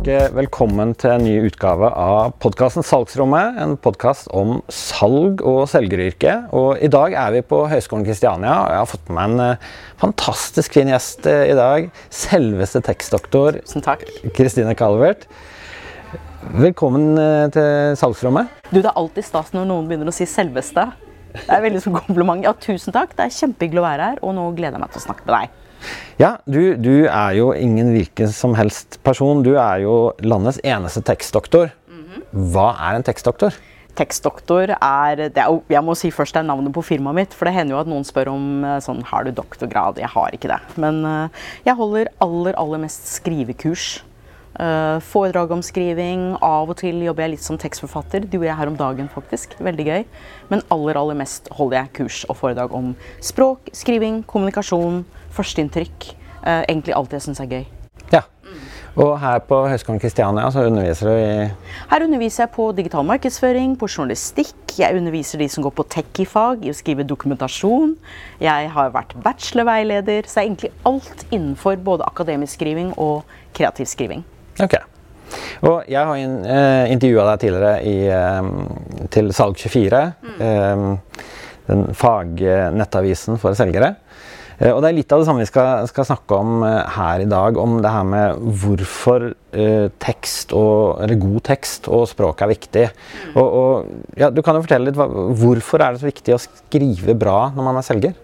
ønske velkommen til en ny utgave av podkasten Salgsrommet. En podkast om salg og selgeryrket. Og I dag er vi på Høgskolen Kristiania, og jeg har fått med meg en eh, fantastisk fin gjest eh, i dag. Selveste tekstdoktor Kristine Calvert. Velkommen eh, til Salgsrommet. Du, Det er alltid stas når noen begynner å si 'selveste'. Det er veldig så kompliment. Ja, tusen takk. Det er kjempehyggelig å være her, og nå gleder jeg meg til å snakke med deg. Ja, du, du er jo ingen hvilken som helst person. Du er jo landets eneste tekstdoktor. Hva er en tekstdoktor? Tekstdoktor er, det er Jeg må si først det er navnet på firmaet mitt. For det hender jo at noen spør om eh, sånn, har du doktorgrad. Jeg har ikke det. Men eh, jeg holder aller, aller mest skrivekurs. Uh, foredrag om skriving. Av og til jobber jeg litt som tekstforfatter. Det gjorde jeg her om dagen, faktisk. Veldig gøy. Men aller, aller mest holder jeg kurs og foredrag om språk, skriving, kommunikasjon, førsteinntrykk. Uh, egentlig alt jeg syns er gøy. Ja. Og her på Høgskolen Kristiania så underviser du i Her underviser jeg på digital markedsføring, på journalistikk. Jeg underviser de som går på techie-fag i å skrive dokumentasjon. Jeg har vært bachelorveileder, så det er egentlig alt innenfor både akademisk skriving og kreativ skriving. Ok. Og jeg har in, eh, intervjua deg tidligere i, eh, til Salg24. Eh, den fagnettavisen for selgere. Eh, og det er litt av det samme vi skal, skal snakke om her i dag. Om det her med hvorfor tekst og, eller god tekst og språk er viktig. Og, og ja, du kan jo fortelle litt, Hvorfor er det så viktig å skrive bra når man er selger?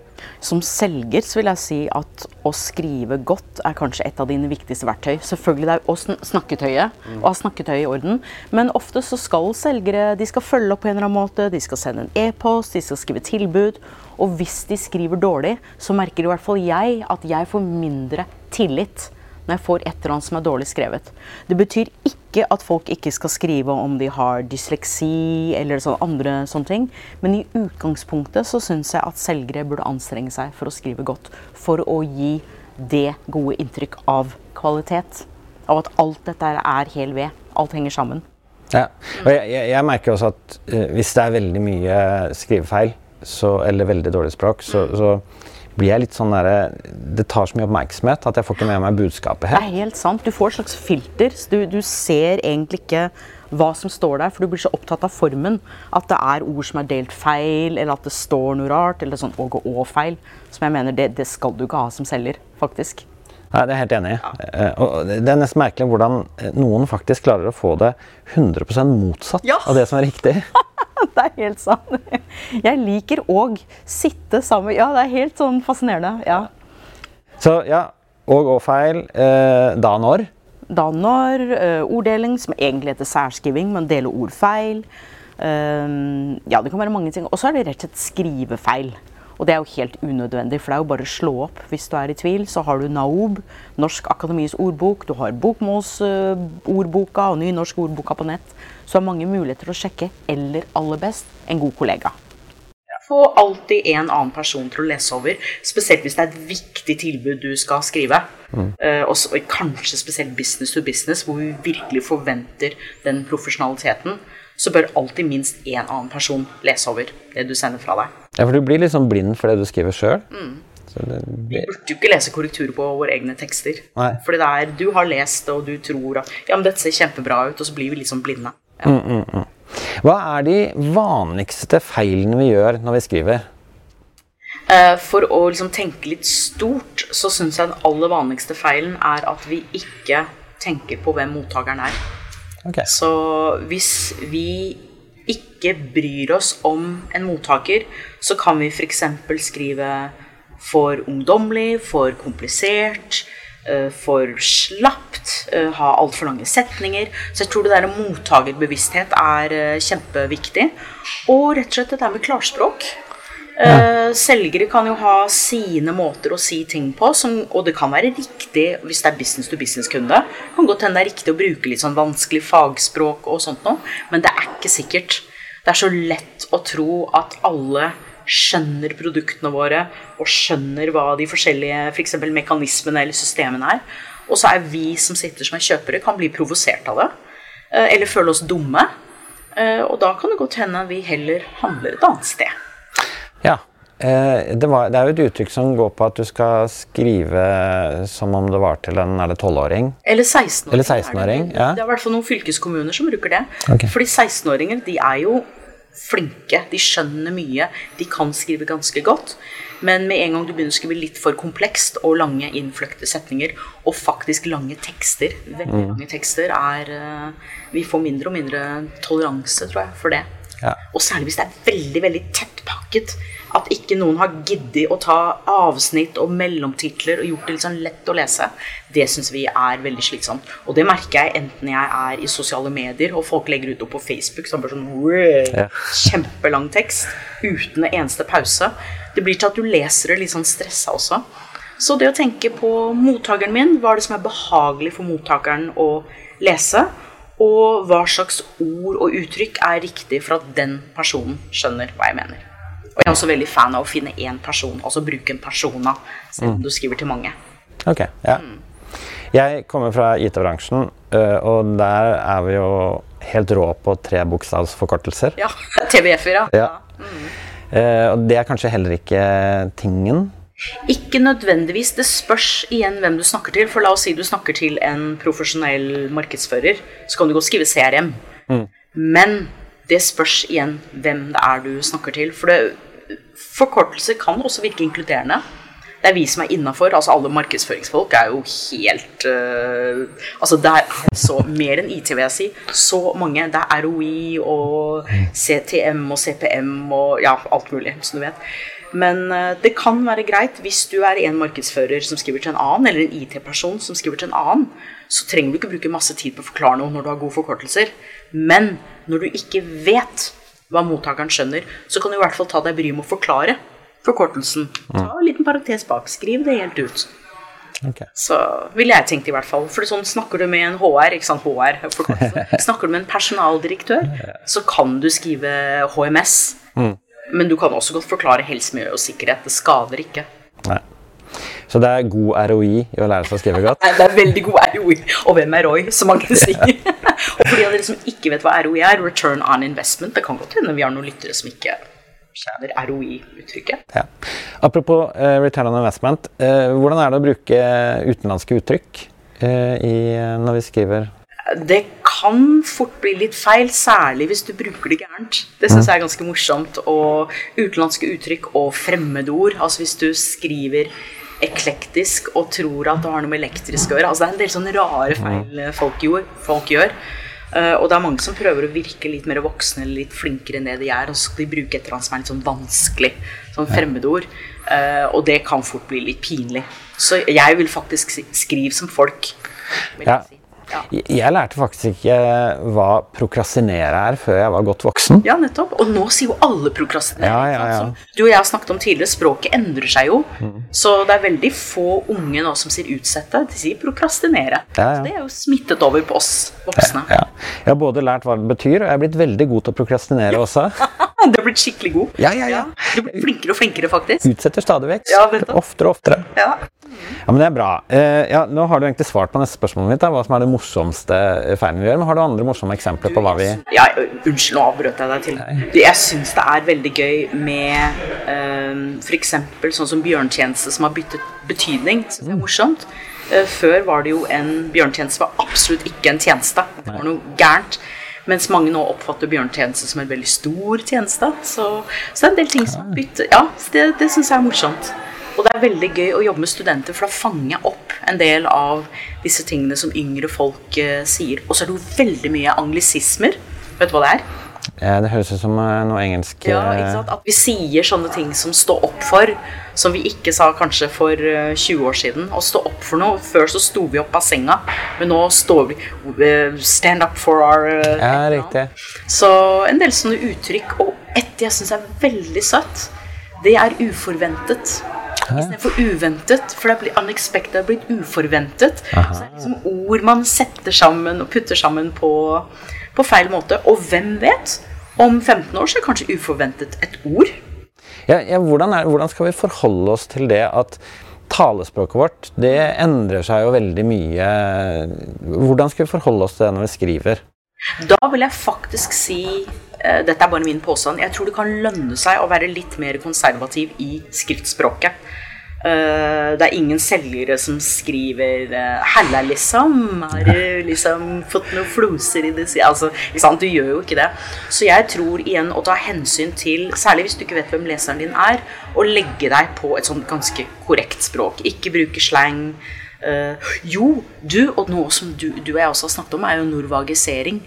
Som selger så vil jeg si at å skrive godt er kanskje et av dine viktigste verktøy. Selvfølgelig det er å sn- snakketøyet, og ha snakketøyet i orden. Men ofte så skal selgere de skal følge opp på en eller annen måte. De skal sende en e-post, de skal skrive tilbud. Og hvis de skriver dårlig, så merker i hvert fall jeg at jeg får mindre tillit når jeg får et eller annet som er dårlig skrevet. Det betyr ikke at folk ikke skal skrive om de har dysleksi eller sånn andre sånne ting, men i utgangspunktet så syns jeg at selgere burde anstrenge seg for å skrive godt. For å gi det gode inntrykk av kvalitet. Av at alt dette er hel ved. Alt henger sammen. Ja. Og jeg, jeg, jeg merker også at uh, hvis det er veldig mye skrivefeil så, eller veldig dårlig språk, så, så blir jeg litt sånn der, Det tar så mye oppmerksomhet at jeg får ikke med meg budskapet Det er helt sant. Du får et slags filter. Du, du ser egentlig ikke hva som står der, for du blir så opptatt av formen. At det er ord som er delt feil, eller at det står noe rart. Eller sånn åg og å-feil. Som jeg mener, det, det skal du ikke ha som selger, faktisk. Nei, det er jeg helt enig i. Ja. Og det det er nesten merkelig hvordan eh, noen faktisk klarer å få det 100 motsatt Ja. av det som er riktig. Det er helt sant. Jeg liker òg sitte sammen Ja, det er helt sånn fascinerende. Ja. Så ja, og og feil. Eh, da når? Da når eh, orddeling, som egentlig heter særskriving, men deler ord feil. Eh, ja, det kan være mange ting. Og så er det rett og slett skrivefeil. Og det er jo helt unødvendig, for det er jo bare å slå opp hvis du er i tvil. Så har du NAOB, Norsk Akademis ordbok, du har Bokmålsordboka og Nynorsk ordboka på nett. Så har mange muligheter å sjekke, eller aller best, en god kollega. Få alltid en annen person til å lese over, spesielt hvis det er et viktig tilbud du skal skrive. Mm. og og kanskje spesielt business to business, hvor vi virkelig forventer den profesjonaliteten. Så bør alltid minst én annen person lese over det du sender fra deg. Ja, for du blir liksom blind for det du skriver sjøl. Mm. Vi burde jo ikke lese korrekturer på våre egne tekster. Nei. Fordi det er, du har lest det, og du tror at ja, men dette ser kjempebra ut, og så blir vi liksom blinde. Ja. Hva er de vanligste feilene vi gjør når vi skriver? Eh, For å liksom tenke litt stort, så syns jeg den aller vanligste feilen er at vi ikke tenker på hvem mottakeren er. Okay. Så hvis vi ikke bryr oss om en mottaker, så kan vi f.eks. skrive for ungdommelig, for komplisert, eh, for slapt, eh, ha altfor lange setninger. Så jeg tror det der mottakerbevissthet er eh, kjempeviktig. Og rett og slett det der med klarspråk. Eh, selgere kan jo ha sine måter å si ting på, som, og det kan være riktig hvis det er business to business-kunde. Det kan godt hende det er riktig å bruke litt sånn vanskelig fagspråk og sånt noe, men det er ikke sikkert. Det er så lett å tro at alle skjønner produktene våre og skjønner hva de forskjellige for eksempel mekanismene eller systemene er. Og så er vi som sitter som er kjøpere, kan bli provosert av det. eh, Eller føle oss dumme. Eh, Og da kan det godt hende vi heller handler et annet sted. Ja. Eh, det, var, det er jo et uttrykk som går på at du skal skrive som om det var til en er det 12-åring. Eller 16-åring. Eller 16-åring, det, ja. det er i hvert fall noen fylkeskommuner som bruker det. Okay. Fordi 16-åringer de er jo flinke, de skjønner mye, de kan skrive ganske godt. Men med en gang du begynner å skrive litt for komplekst og lange innfløkte setninger, og faktisk lange tekster, veldig Mm. lange tekster, er eh, Vi får mindre og mindre toleranse, tror jeg, for det. Ja. Og særlig hvis det er veldig veldig tettpakket. At ikke noen har giddet å ta avsnitt og mellomtitler og gjort det litt sånn lett å lese. Det syns vi er veldig slitsomt. Og det merker jeg enten jeg er i sosiale medier og folk legger ut noe på Facebook som bare sånn Ja. kjempelang tekst uten en eneste pause. Det blir til at du leser det litt sånn stressa også. Så det å tenke på mottakeren min, hva er det som er behagelig for mottakeren å lese? Og hva slags ord og uttrykk er riktig for at den personen skjønner hva jeg mener. Og jeg er også veldig fan av å finne én person, altså bruke en persona, selv om du skriver til mange. Ok, ja. Jeg kommer fra IT-bransjen, øh, og der er vi jo helt rå på trebokstavsforkortelser. Ja, TVF-er, ja. Ja. Mm. og det er kanskje heller ikke tingen. Ikke nødvendigvis. Det spørs igjen hvem du snakker til. For la oss si du snakker til en profesjonell markedsfører, så kan du godt skrive CRM. Men det spørs igjen hvem det er du snakker til. For det, forkortelser kan også virke inkluderende. Det er vi som er innafor. Altså alle markedsføringsfolk er jo helt uh, Altså det er så mer enn IT, vil jeg si. Så mange. Det er ROI og CTM og CPM og ja, alt mulig, som du vet. Men øh, det kan være greit hvis du er en markedsfører som skriver til en annen, eller en IT-person som skriver til en annen, så trenger du ikke bruke masse tid på å forklare noe når du har gode forkortelser. Men når du ikke vet hva mottakeren skjønner, så kan du i hvert fall ta deg bryet med å forklare forkortelsen. Ta en liten parentes bak. Skriv det helt ut. Okay. Så ville jeg tenkt i hvert fall. For sånn, snakker du med en HR, ikke sant, HR. Snakker du med en personaldirektør, så kan du skrive HMS. Men du kan også godt forklare helse, miljø og sikkerhet. Det skader ikke. Så det er god ROI i å lære seg å skrive godt. Nei, Det er veldig god ROI. Og hvem er Roy, som mange sier. og for de av dere som ikke vet hva ROI er, return on investment, det kan godt hende vi har noen lyttere som ikke kjenner ROI-uttrykket. Ja. Apropos uh, return on investment. uh, hvordan er det å bruke utenlandske uttrykk uh, i, når vi skriver Det kan fort bli litt feil, særlig hvis du bruker det gærent. Det syns jeg er ganske morsomt. Og utenlandske uttrykk og fremmedord. Altså hvis du skriver eklektisk og tror at det har noe med elektrisk å gjøre. Altså det er en del sånne rare feil eh, folk, gjør, folk gjør. Uh, og det er mange som prøver å virke litt mer voksne eller litt flinkere enn det de er. Og så skal de bruke et eller annet som er litt sånn vanskelig. Sånn fremmedord. Uh, og det kan fort bli litt pinlig. Så jeg vil faktisk si skriv som folk. Vil Ja. Ja. Jeg lærte faktisk ikke hva prokrastinere er før jeg var godt voksen. Ja, nettopp. Og nå sier jo alle prokrastinere. Ja, ja, ja. Som du og jeg har snakket om tidligere, språket endrer seg jo. Mm. Så det er veldig få unge nå som sier utsette. De sier prokrastinere. Ja. Så det er jo smittet over på oss voksne. Ja. Jeg har både lært hva det betyr, og jeg er blitt veldig god til å prokrastinere også. Du har blitt skikkelig god. Ja, ja, ja. Du blir flinkere og flinkere, faktisk. Utsetter stadig vekk. Ja. Oftere og oftere. Ja. Ja, men det er bra. Uh, ja, nå har du egentlig svart på neste spørsmål mitt, da, hva som er det morsomste feilen vi gjør. Men har du andre morsomme eksempler på hva vi Ja, unnskyld, nå avbrøt jeg deg til. Du, Jeg syns det er veldig gøy med um, f.eks. sånn som bjørntjeneste som har byttet betydning. Det er morsomt. Eh, før var det jo en bjørntjeneste var absolutt ikke en tjeneste. Det var noe gærent. Mens mange nå oppfatter bjørntjeneste som en veldig stor tjeneste. Så, så det er en del ting som bytter Ja, det, det syns jeg er morsomt. Og det er veldig gøy å jobbe med studenter, for da fanger jeg opp en del av disse tingene som yngre folk eh, sier. Og så er det jo veldig mye anglisismer. Vet du hva det er? Eh, Det høres ut som eh, noe engelsk Ja, eh, ikke sant? At vi sier sånne ting som stå opp for, som vi ikke sa kanskje for eh, 20 år siden. Å stå opp for noe. Før så sto vi opp av senga, men nå står vi eh, Stand up for our eh, Ja, riktig. Så en del sånne uttrykk. Og ett jeg syns er veldig søtt, det er uforventet. Istedenfor uventet, for det blir unexpected, er blitt uforventet. Så det er liksom ord man setter sammen og putter sammen på, på feil måte. Og hvem vet? Om 15 år så er kanskje uforventet et ord. Ja, ja, hvordan, er, hvordan skal vi forholde oss til det at talespråket vårt det endrer seg jo veldig mye. Hvordan skal vi forholde oss til det når vi skriver? Da vil jeg faktisk si dette er bare min påstand, jeg tror det kan lønne seg å være litt mer konservativ i skriftspråket. Eh, det er ingen selgere som skriver uh, 'Halla, liksom'. Har du liksom fått noen floser i det? Altså. Du gjør jo ikke det. Så jeg tror igjen å ta hensyn til, særlig hvis du ikke vet hvem leseren din er, å legge deg på et sånt ganske korrekt språk. Ikke bruke slang. Jo, du, og noe som du, du, og jeg også har snakket om, er jo norvagisering.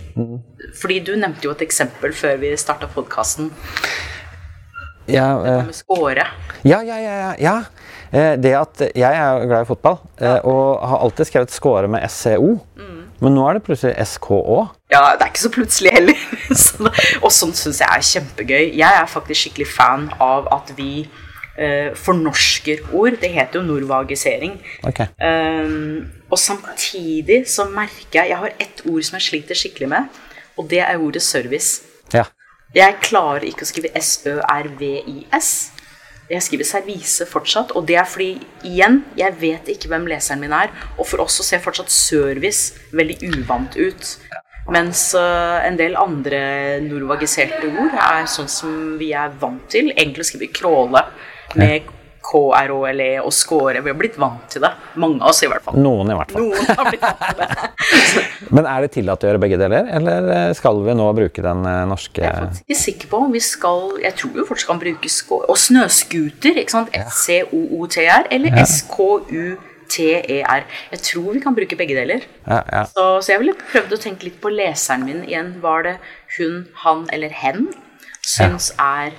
Fordi du nevnte jo et eksempel før vi starta podkasten. Ja, uh, med skåre. Ja, ja, ja. ja. Eh, det at Jeg er glad i fotball eh, og har alltid skrevet score med SCO. Mm. Men nå er det plutselig SKÅ. Ja, det er ikke så plutselig heller. og sånt syns jeg er kjempegøy. Jeg er faktisk skikkelig fan av at vi uh, fornorsker ord. Det heter jo norvagisering. Okay. Um, og samtidig så merker jeg Jeg har ett ord som jeg sliter skikkelig med, og det er ordet service. Ja. Jeg klarer ikke å skrive S-Ø-R-V-I-S. Jeg skriver servise fortsatt, og det er fordi, igjen, jeg vet ikke hvem leseren min er. Og for oss så ser fortsatt service veldig uvant ut. Mens en del andre norvagiserte ord er sånn som vi er vant til. Egentlig å skrive kråle med KROLE og score. Vi har blitt vant til det. Mange av oss i hvert fall. Noen i hvert fall. Noen har blitt vant til det. Men er det tillatt å gjøre begge deler, eller eh, skal vi nå bruke den eh, norske Jeg er faktisk ikke sikker på om vi skal Jeg tror jo fortsatt kan bruke score. Og snøscooter, ikke sant. S-C-O-O-T-R eller S-K-U-T-E-R. Jeg tror vi kan bruke begge deler. Ja, ja. Så, så jeg ville prøvd å tenke litt på leseren min igjen. Var det hun, han eller hen syns er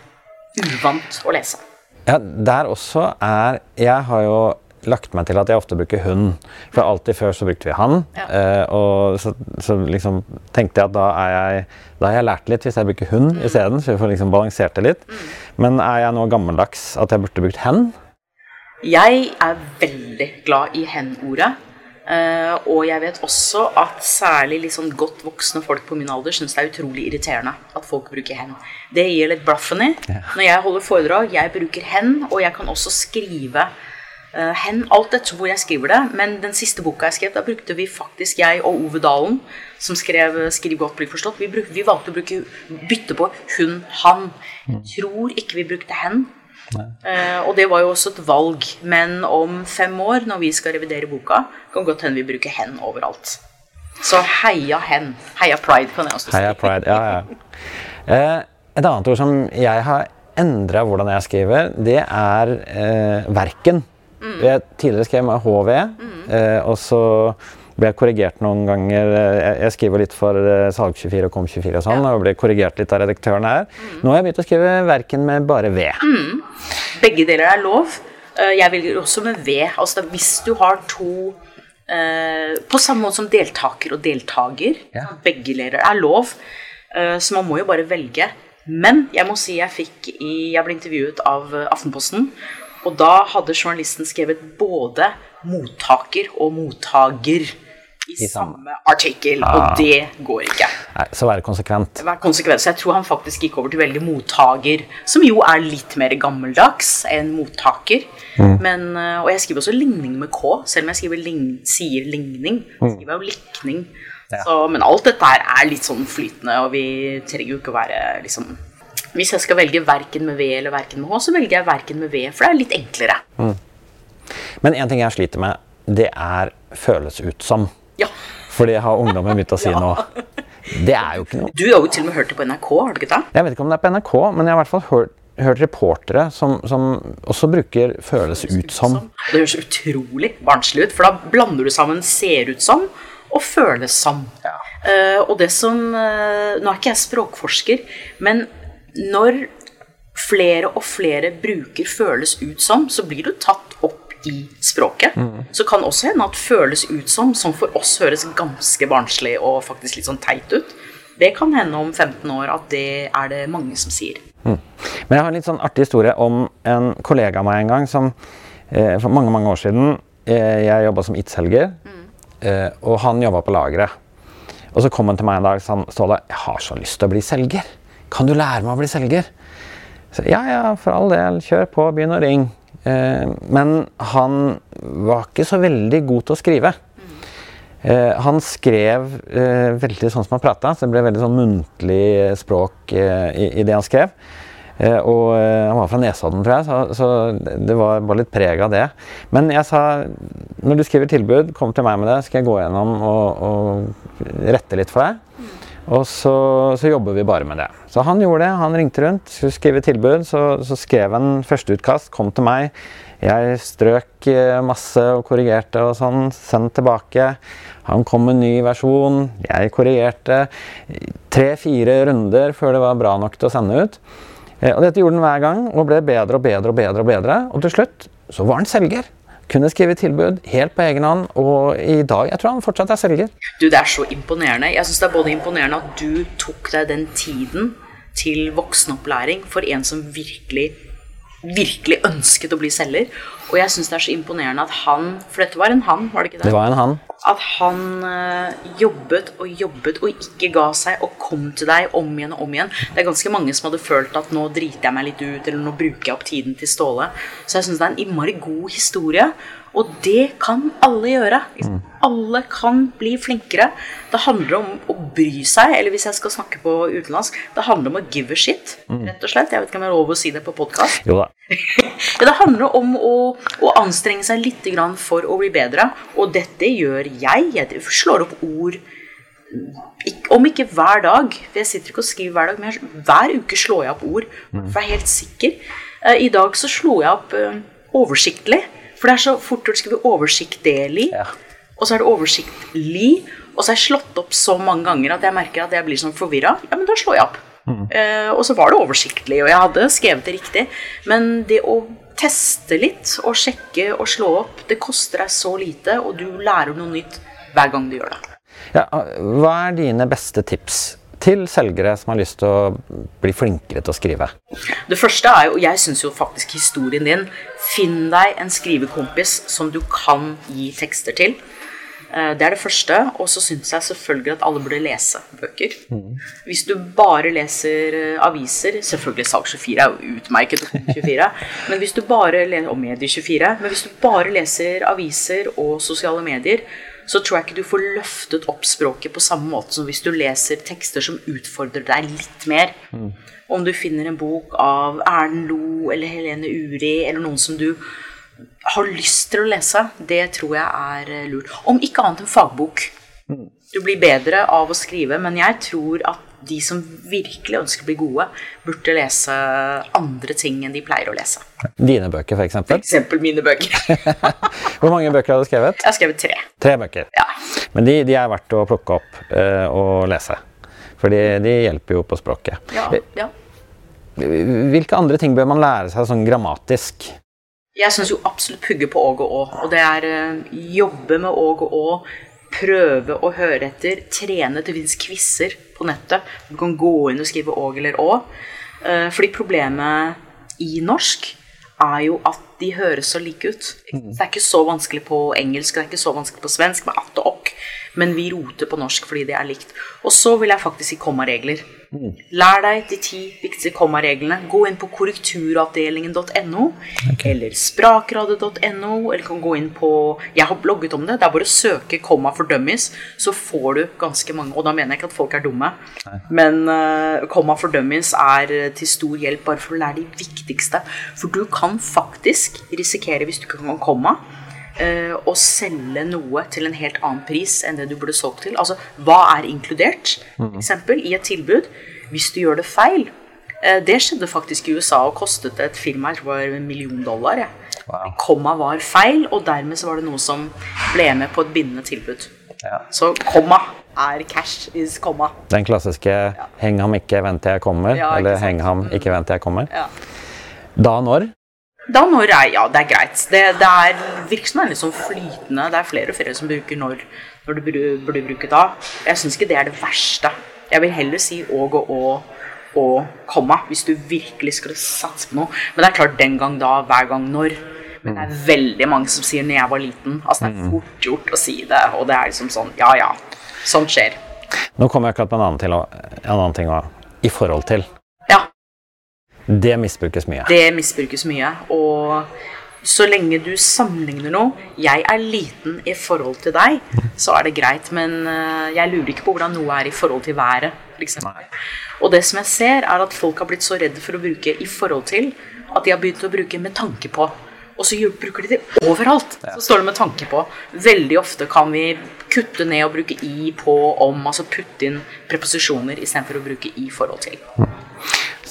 uvant å lese? Ja, der også er Jeg har jo lagt meg til at jeg ofte bruker hun. For alltid før så brukte vi han. Ja. Uh, og så, så, liksom tenkte jeg at da er jeg Da har jeg lært litt hvis jeg bruker hun mm. isteden. Så vi får liksom balansert det litt. Mm. Men er jeg nå gammeldags at jeg burde brukt hen? Jeg er veldig glad i hen-ordet. Uh, og jeg vet også at særlig liksom godt voksne folk på min alder syns det er utrolig irriterende at folk bruker hen. Det gir litt blaffen i. Når jeg holder foredrag, jeg bruker hen, og jeg kan også skrive uh, hen alt etter hvor jeg skriver det. Men den siste boka jeg skrev, da brukte vi faktisk jeg og Ove Dalen, som skrev 'Skriv godt, bli forstått', vi, bruk, vi valgte å bruke, bytte på hun, han. Jeg tror ikke vi brukte hen. Uh, og det var jo også et valg. Men om fem år, når vi skal revidere boka, kan godt hende vi bruker hen overalt. Så heia hen. Heia pride, kan jeg også si. Heia pride, ja, ja. Eh, et annet ord som jeg har endra hvordan jeg skriver, det er eh, verken. Mm. Jeg tidligere skrev med HV, mm. og så ble korrigert noen ganger. Jeg skriver litt for Salg24 og Kom24 og sånn, ja. og ble korrigert litt av redaktøren her. Mm. Nå har jeg begynt å skrive verken med bare V. Mm. Begge deler er lov. Jeg velger også med V. Altså hvis du har to uh, På samme måte som deltaker og deltaker. Ja. Begge deler er lov. Uh, så man må jo bare velge. Men jeg må si jeg fikk i Jeg ble intervjuet av Aftenposten. Og da hadde journalisten skrevet både mottaker og mottager i, I samme artikkel, ja. og det går ikke. Nei, så være konsekvent. Vær konsekvent. Så jeg tror han faktisk gikk over til veldig mottaker, som jo er litt mer gammeldags enn mottaker. Mm. Men, eh, og jeg skriver også ligning med K, selv om jeg skriver ling, sier ligning. Jeg skriver jo likning. Ja. Så, men alt dette her er litt sånn flytende, og vi trenger jo ikke å være liksom Hvis jeg skal velge verken med V eller verken med H, så velger jeg verken med V, for det er litt enklere. Mm. Men en ting jeg sliter med, det er føles ut som. Ja. Fordi jeg har ungdommen begynt å si nå. Det er jo ikke noe. Du har jo til og med hørt det på NRK, har du ikke det? Jeg vet ikke om det er på NRK, men jeg har i hvert fall hørt, hørt reportere som, som, også bruker 'føles ut som'. Det høres utrolig barnslig ut, for da blander du sammen 'ser ut som' og 'føles som'. Ja. Uh, og det som uh, Nå er ikke jeg språkforsker, men når flere og flere bruker 'føles ut som', så blir du tatt i språket. Mm. Så kan også hende at føles ut som, som for oss høres ganske barnslig og faktisk litt sånn teit ut. Det kan hende om 15 år at det er det mange som sier. Mm. Men jeg har en litt sånn artig historie om en kollega av meg en gang som eh, for mange mange år siden eh, Jeg jobba som IT-selger, mm. eh, og han jobba på lageret. Og så kom han til meg en dag og sa Ståle, jeg har så lyst til å bli selger. Kan du lære meg å bli selger? Så, ja, ja, for all del. Kjør på, begynn å ringe. Eh, men han var ikke så veldig god til å skrive. Eh, han skrev eh, veldig sånn som han prata, så det ble veldig sånn muntlig språk i, det han skrev. Og han var fra Nesodden, tror jeg, så det var bare litt preg av det. Men jeg sa når du skriver tilbud, kom til meg med det, skal jeg gå gjennom og, og rette litt for deg. Og så, så, jobber vi bare med det. Så han gjorde det. Han ringte rundt, skulle skrive tilbud. Så, så skrev han førsteutkast, kom til meg. Jeg strøk eh, masse og korrigerte og sånn. Sendt tilbake. Han kom med en ny versjon. Jeg korrigerte. Tre-fire runder før det var bra nok til å sende ut. Eh, og dette gjorde han hver gang og ble bedre og bedre og bedre. Og bedre. Og til slutt så var han selger. Kunne skrive tilbud helt på egen hånd, og i dag jeg tror han fortsatt er selger. Du, Det er så imponerende. Jeg synes det er både imponerende at du tok deg den tiden til voksenopplæring for en som virkelig virkelig ønsket å bli selger. Og jeg syns det er så imponerende at han For dette var en han, var det ikke det? Det var en han. At han øh, jobbet og jobbet og ikke ga seg og kom til deg om igjen og om igjen. Det er ganske mange som hadde følt at nå driter jeg meg litt ut, eller nå bruker jeg opp tiden til Ståle. Så jeg syns det er en innmari god historie. Og det kan alle gjøre. Mm. Alle kan bli flinkere. Det handler om å bry seg, eller hvis jeg skal snakke på utenlandsk, det handler om å give a shit, mm. rett og slett. Jeg vet ikke om jeg har lov å si det på podkast. det handler om å, å, anstrenge seg litt for å bli bedre, og dette gjør jeg. Jeg slår opp ord om ikke hver dag, for jeg sitter ikke og skriver hver dag, men hver uke slår jeg opp ord. For jeg er helt sikker. Eh, I dag så slo jeg opp eh, oversiktlig. For det er så fort gjort å skrive oversiktlig, ja. og så er det oversiktlig. Og så er jeg slått opp så mange ganger at jeg merker at jeg blir sånn forvirra. Ja, men da slår jeg opp. Mm. Uh, og så var det oversiktlig, og jeg hadde skrevet det riktig. Men det å teste litt og sjekke og slå opp, det koster deg så lite, og du lærer noe nytt hver gang du gjør det. Ja, hva er dine beste tips til selgere som har lyst til å bli flinkere til å skrive? Det første er jo, jeg syns jo faktisk historien din Finn deg en skrivekompis som du kan gi tekster til. Eh, det er det første. Og så syns jeg selvfølgelig at alle burde lese bøker. Mm. Hvis du bare leser eh, aviser Selvfølgelig Salg24 er jo utmerket, 24, men hvis du bare og Medie24, men hvis du bare leser aviser og sosiale medier, så tror jeg ikke du får løftet opp språket på samme måte som hvis du leser tekster som utfordrer deg litt mer. Mm. Om du finner en bok av Erlend Lo eller Helene Uri eller noen som du har lyst til å lese, det tror jeg er eh, lurt. Om ikke annet en fagbok. Mm. Du blir bedre av å skrive, men jeg tror at de som virkelig ønsker å bli gode, burde lese andre ting enn de pleier å lese. Dine bøker, f.eks.? Eksempel mine bøker. Hvor mange bøker har du skrevet? Jeg har skrevet tre. Tre bøker. Ja. Men de, de, er verdt å plukke opp uh, og lese. For de, de, hjelper jo på språket. Ja, ja. Hvilke andre ting bør man lære seg sånn grammatisk? Jeg syns jo absolutt pugge på åg og å. Og det er uh, jobbe med åg og å. Prøve å høre etter. Trene. Det fins quizer på nettet. Du kan gå inn og skrive åg eller å. Uh, fordi problemet i norsk er jo at de høres så like ut. Mm. Det er ikke så vanskelig på engelsk, det er ikke så vanskelig på svensk med at og okk, men vi roter på norsk fordi det er likt. Og så vil jeg faktisk si kommaregler. Mm. Lær deg de ti viktigste kommareglene. Gå inn på korrekturavdelingen.no okay. eller sprakradet.no, eller kan gå inn på Jeg har blogget om det. Det er bare å søke 'komma for dummies', så får du ganske mange. Og da mener jeg ikke at folk er dumme, Nei. men uh, 'komma for dummies' er uh, til stor hjelp bare for å lære de viktigste. For du kan faktisk risikere, hvis du ikke kan komma, å selge noe til en helt annen pris enn det du burde solgt til. Altså, hva er inkludert? for Eksempel i et tilbud. Hvis du gjør det feil. Uh, det skjedde faktisk i USA og kostet et firma jeg tror det var en million dollar. Ja. Wow. Komma var feil, og dermed så var det noe som ble med på et bindende tilbud. Ja. Så komma er cash is komma. Den klassiske ja. 'heng ham ikke, vent til jeg kommer', eller 'heng ham ikke, vent til jeg kommer'. Da når? Da når er Ja, det er greit. Det, det er, virker som det er litt sånn flytende. Det er flere og flere som bruker når, når du burde, bruke da. Jeg syns ikke det er det verste. Jeg vil heller si og og å og komma hvis du virkelig skal satse på noe. Men det er klart den gang da, hver gang når. Men det er veldig mange som sier 'når jeg var liten'. Altså Det er mm. fort gjort å si det, og det er liksom sånn Ja ja, sånt skjer. Nå kommer jeg akkurat på en annen, til, en annen ting òg. I forhold til. Det misbrukes mye. Det misbrukes mye. Og Så lenge du sammenligner noe Jeg er liten i forhold til deg, så er det greit. Men eh, jeg lurer ikke på hvordan noe er i forhold til været. Liksom. Og det som jeg ser, er at folk har blitt så redde for å bruke 'i forhold til' at de har begynt å bruke 'med tanke på'. Og så bruker de det overalt. Så står det med tanke på. Veldig ofte kan vi kutte ned og bruke i, på, om. Altså putte inn preposisjoner istedenfor å bruke i forhold til.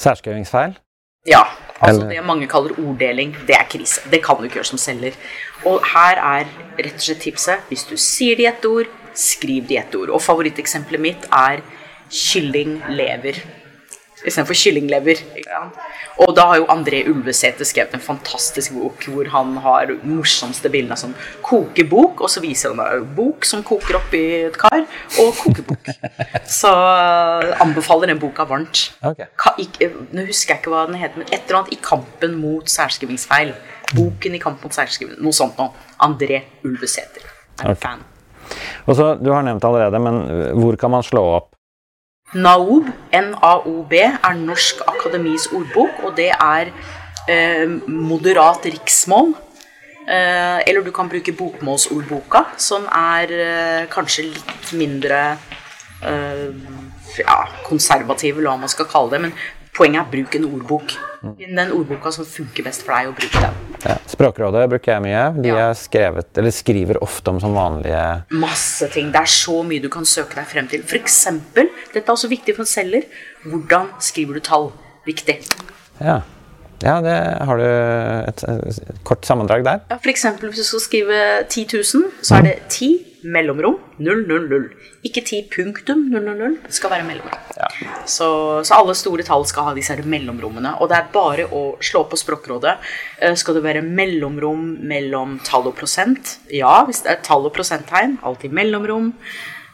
Særskrivingsfeil. Ja. Altså Eller- det mange kaller orddeling, det er krise. Det kan du ikke gjøre som selger. Og her er rett og slett tipset hvis du sier det i ett ord, skriv det i ett ord. Og favoritteksempelet mitt er kylling lever istedenfor kyllinglever. Og da har jo André Ulvesæter skrevet en fantastisk bok hvor han har morsomste bildene som kokebok, og så viser han meg bok som koker opp i et kar, og kokebok. Så øh, anbefaler den boka varmt. Okay. Ka, ikke, nå husker jeg ikke hva den heter, men et eller annet i kampen mot særskrivingsfeil. Boken i kampen mot særskriving, noe sånt noe. André Ulvesæter. Er en fan. Og så, Du har nevnt allerede, men hvor kan man slå opp? NAOB, N-A-O-B, er Norsk Akademis ordbok, og det er eh, moderat riksmål. Eh, eller du kan bruke bokmålsordboka, som er eh, kanskje litt mindre eh, ja, konservativ, eller hva man skal kalle det. Men poenget er bruk en ordbok. Finn den ordboka som funker best for deg, og bruk den. Ja, Språkrådet bruker jeg mye. De Ja. skrevet, eller skriver ofte om sånn vanlige Masse ting. Det er så mye du kan søke deg frem til. Eksempel, dette er også viktig for en selger, hvordan skriver du tall? Viktig. Ja, ja det har du et, et kort sammendrag der. Ja, eksempel hvis du skal skrive 10 000, så er det 10 mellomrom 000. Ikke 10 punktum 000, det skal være mellomrom. Så, så alle store tall skal ha disse her mellomrommene. Og det er bare å slå på Språkrådet. Eh, Skal det være mellomrom mellom tall og prosent? Ja, hvis det er tall og prosenttegn. Alltid mellomrom.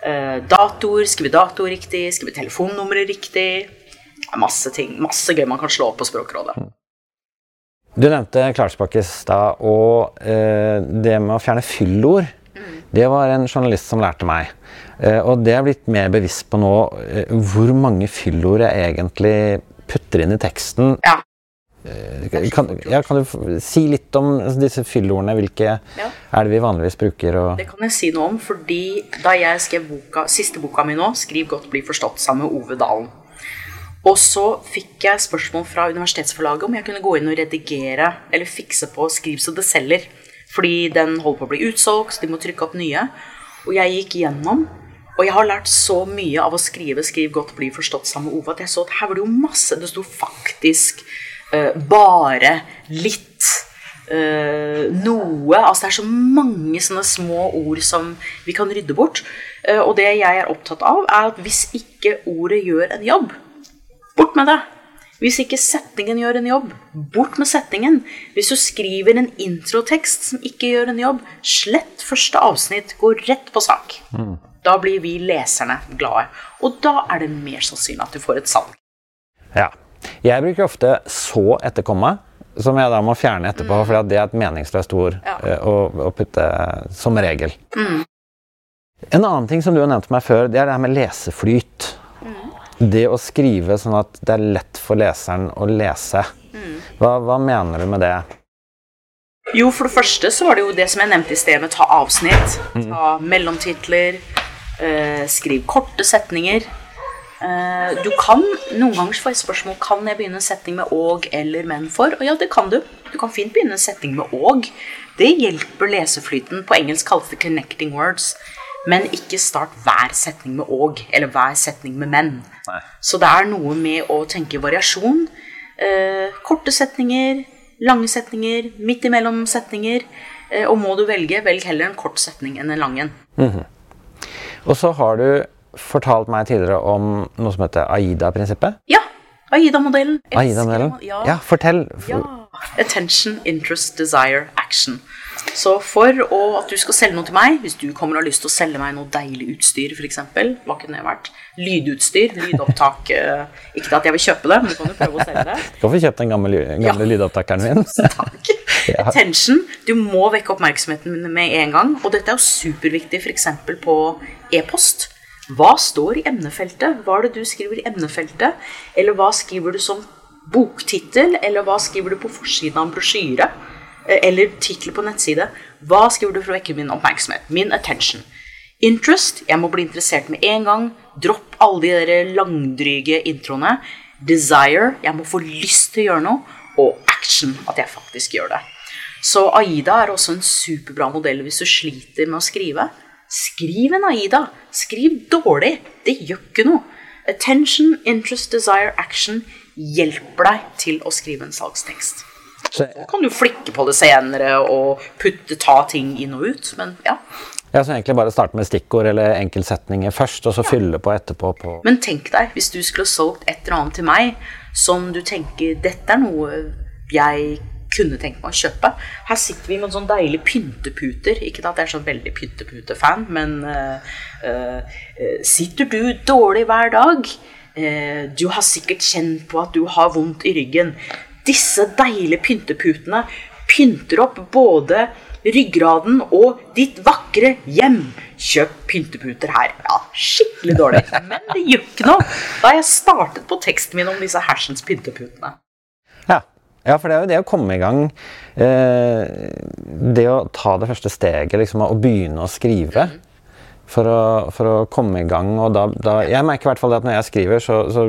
Eh, Datoer, skrive dato riktig, skrive telefonnummeret riktig. Masse ting, masse gøy man kan slå opp på Språkrådet. Du nevnte klarspråk i stad, og eh, det med å fjerne fyllord, det var en journalist som lærte meg. Eh, og det er jeg blitt mer bevisst på nå, eh, hvor mange fyllord jeg egentlig putter inn i teksten. Ja. Eh, Kan, ja, kan du si litt om disse fyllordene? Hvilke Ja. er det vi vanligvis bruker? Det kan jeg si noe om, fordi da jeg skrev boka, siste boka mi nå, 'Skriv godt, bli forstått', sammen med Ove Dalen Og så fikk jeg spørsmål fra universitetsforlaget om jeg kunne gå inn og redigere eller fikse på 'Skriv så det selger'. Fordi den holder på å bli utsolgt, så de må trykke opp nye. Og jeg gikk gjennom, og jeg har lært så mye av å skrive 'Skriv godt, bli forstått' sammen med Ove, at jeg så at her var det jo masse Det sto faktisk uh, bare, litt uh, noe Altså det er så mange sånne små ord som vi kan rydde bort. Uh, og det jeg er opptatt av, er at hvis ikke ordet gjør en jobb, bort med det. Hvis ikke setningen gjør en jobb, bort med setningen. Hvis du skriver en introtekst som ikke gjør en jobb, slett første avsnitt, gå rett på sak. Da blir vi leserne glade. Og da er det mer sannsynlig at du får et salg. ja. Jeg bruker ofte 'så' etter komma, som jeg da må fjerne etterpå, fordi at det er et meningsløst ord Mm. Ja. eh, å, å putte som regel. En annen ting som du har nevnt meg før, det er det her med leseflyt. Det å skrive sånn at det er lett for leseren å lese. Hva, hva mener du med det? Jo, for det første så var det jo det som jeg nevnte i sted med ta avsnitt, ta mellomtitler, eh, skriv korte setninger. Eh, du kan noen ganger få et spørsmål kan jeg begynne en setning med og eller men for. Og ja, det kan du. Du kan fint begynne en setning med og. Det hjelper leseflyten. På engelsk kalles det 'connecting words'. Men ikke start hver setning med og, eller hver setning med men. Nei. Så det er noe med å tenke variasjon. Eh, korte setninger, lange setninger, midt imellom setninger. Eh, og må du velge, velg heller en kort setning enn en lang en. Og så har du fortalt meg tidligere om noe som heter AIDA-prinsippet. Ja! Aida-modellen. AIDA-modellen? Ja. Ja, fortell. Ja. Attention, interest, desire, action. Så for å, at du skal selge noe til meg, hvis du kommer og har lyst til å selge meg noe deilig utstyr, f.eks., hva kunne det vært? Lydutstyr, lydopptak eh, Ikke at jeg vil kjøpe det, men du kan jo prøve å selge det. Du kan få kjøpt den gamle, gamle Ja. lydopptakeren min. Takk. Attention. Du må vekke oppmerksomheten min med en gang. Og dette er jo superviktig f.eks. på e-post. Hva står i emnefeltet? Hva er det du skriver i emnefeltet? Eller hva skriver du som boktittel? Eller hva skriver du på forsiden av en brosjyre? Eller tittel på nettside. Hva skriver du for å vekke min oppmerksomhet? Min attention. Interest. Jeg må bli interessert med en gang. Dropp alle de der langdryge introene. Desire. Jeg må få lyst til å gjøre noe. Og action. At jeg faktisk gjør det. Så Aida er også en superbra modell hvis du sliter med å skrive. Skriv en Aida. Skriv dårlig. Det gjør ikke noe. Attention, interest, desire, action hjelper deg til å skrive en salgstekst. Så kan du flikke på det senere og putte, ta ting inn og ut, men ja. Ja, så egentlig bare starte med stikkord eller enkeltsetninger først, og så ja. fylle på etterpå på Men tenk deg, hvis du skulle solgt et eller annet til meg som du tenker dette er noe jeg kunne tenke meg å kjøpe. Her sitter vi med sånn deilig pynteputer. Ikke at jeg er sånn veldig pynteputefan, men uh, uh, sitter du dårlig hver dag? Uh, du har sikkert kjent på at du har vondt i ryggen. Disse deilige pynteputene pynter opp både ryggraden og ditt vakre hjem. Kjøp pynteputer her. Ja, skikkelig dårlig, men det gjør ikke noe. Da jeg startet på teksten min om disse hersens pynteputene. Ja. Ja, for det er jo det å komme i gang. Eh, det å ta det første steget, liksom, og begynne å skrive. For å, for å komme i gang. Og da, da, jeg merker i hvert fall at når jeg skriver, så, så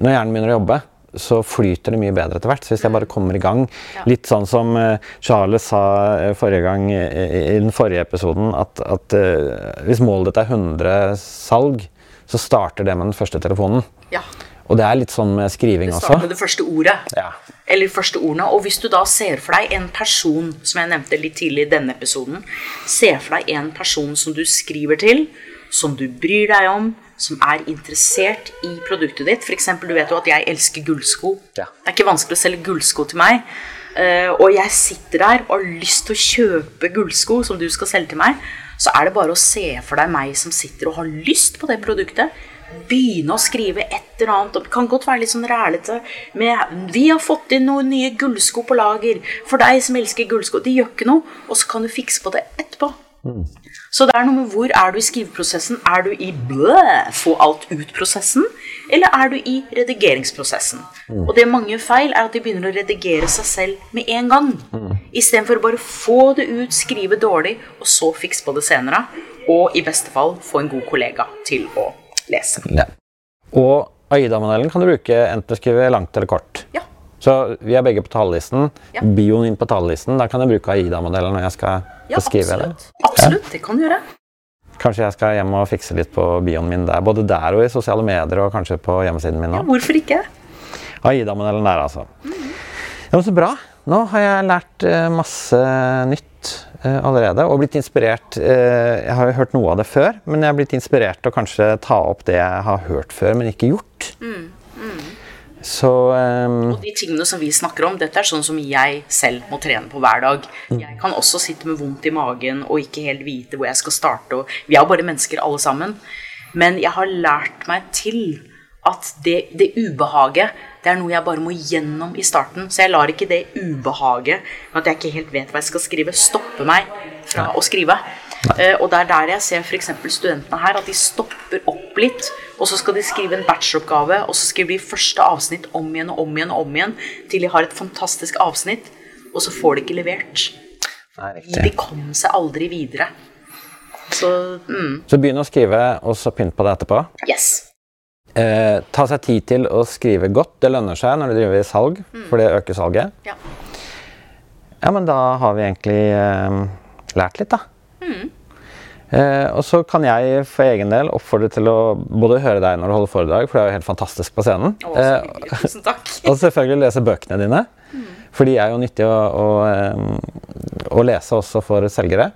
når hjernen begynner å jobbe, så flyter det mye bedre etter hvert. Så hvis jeg bare kommer i gang Litt sånn som uh, Charles sa uh, forrige gang i, den forrige episoden, at, at uh, hvis målet ditt er 100 salg, så starter det med den første telefonen. Ja. Og det er litt sånn med skriving også. Det starter med det første ordet. Ja. Eller første ordene. Og hvis du da ser for deg en person, som jeg nevnte litt tidlig i denne episoden, ser for deg en person som du skriver til, som du bryr deg om, som er interessert i produktet ditt. F.eks. du vet jo at jeg elsker gullsko. Ja. Det er ikke vanskelig å selge gullsko til meg. Uh, og jeg sitter der og har lyst til å kjøpe gullsko som du skal selge til meg, så er det bare å se for deg meg som sitter og har lyst på det produktet begynne å skrive et eller annet. Det kan godt være litt sånn rælete. Med 'Vi har fått inn noen nye gullsko på lager. For deg som elsker gullsko.' Det gjør ikke noe. Og så kan du fikse på det etterpå. Mm. Så det er noe med hvor er du i skriveprosessen? Er du i blø, få alt ut-prosessen? Eller er du i redigeringsprosessen? Mm. Og det mange feil er at de begynner å redigere seg selv med en gang. Mm. Istedenfor å bare få det ut, skrive dårlig, og så fikse på det senere. Og i beste fall få en god kollega til å lese. Ja. Og Aida-modellen kan du bruke enten å skrive langt eller kort. Ja. Så vi er begge på talerlisten. Ja. Bioen inn på talerlisten. Da kan jeg bruke Aida-modellen når jeg skal ja, beskrive Absolutt. absolutt. Det kan du gjøre. Kanskje jeg skal hjem og fikse litt på bioen min der. Både der og i sosiale medier og kanskje på hjemmesiden min òg. Ja, hvorfor ikke? Aida-modellen der, altså. Mm. Ja, men så bra. Nå har jeg lært uh, masse nytt uh, allerede og blitt inspirert. Uh, jeg har jo hørt noe av det før, men jeg har blitt inspirert til å kanskje ta opp det jeg har hørt før, men ikke gjort. Mm. Så um, Og de tingene som vi snakker om, dette er sånn som jeg selv må trene på hver dag. Mm. Jeg kan også sitte med vondt i magen og ikke helt vite hvor jeg skal starte. Vi er jo bare mennesker alle sammen. Men jeg har lært meg til at det, det, ubehaget det er noe jeg bare må gjennom i starten. Så jeg lar ikke det ubehaget at jeg ikke helt vet hva jeg skal skrive, stoppe meg fra å skrive. Uh, og det er der jeg ser f.eks. studentene her, at de stopper opp litt. Og så skal de skrive en bacheloroppgave, og så skriver de første avsnitt om igjen og om igjen og om igjen til de har et fantastisk avsnitt, og så får de ikke levert. Nei, de kom seg aldri videre. Så, mm. så begynn å skrive, og så pynt på det etterpå? Yes. Eh, ta seg tid til å skrive godt. Det lønner seg når du driver i salg, mm. for det øker salget. Ja. ja, men da har vi egentlig eh, lært litt, da. Mm. Eh, og så kan jeg for egen del oppfordre til å både høre deg når du holder foredrag, for det er jo helt fantastisk på scenen. Å, eh, Tusen takk. og selvfølgelig lese bøkene dine, mm. for de er jo nyttige å, å, eh, å lese også for selgere.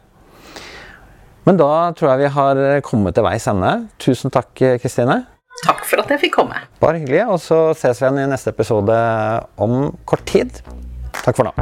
Men da tror jeg vi har kommet til veis ende. Tusen takk, Kristine. Takk for at jeg fikk komme. Bare hyggelig. Og så ses vi igjen i neste episode om kort tid. Takk for nå.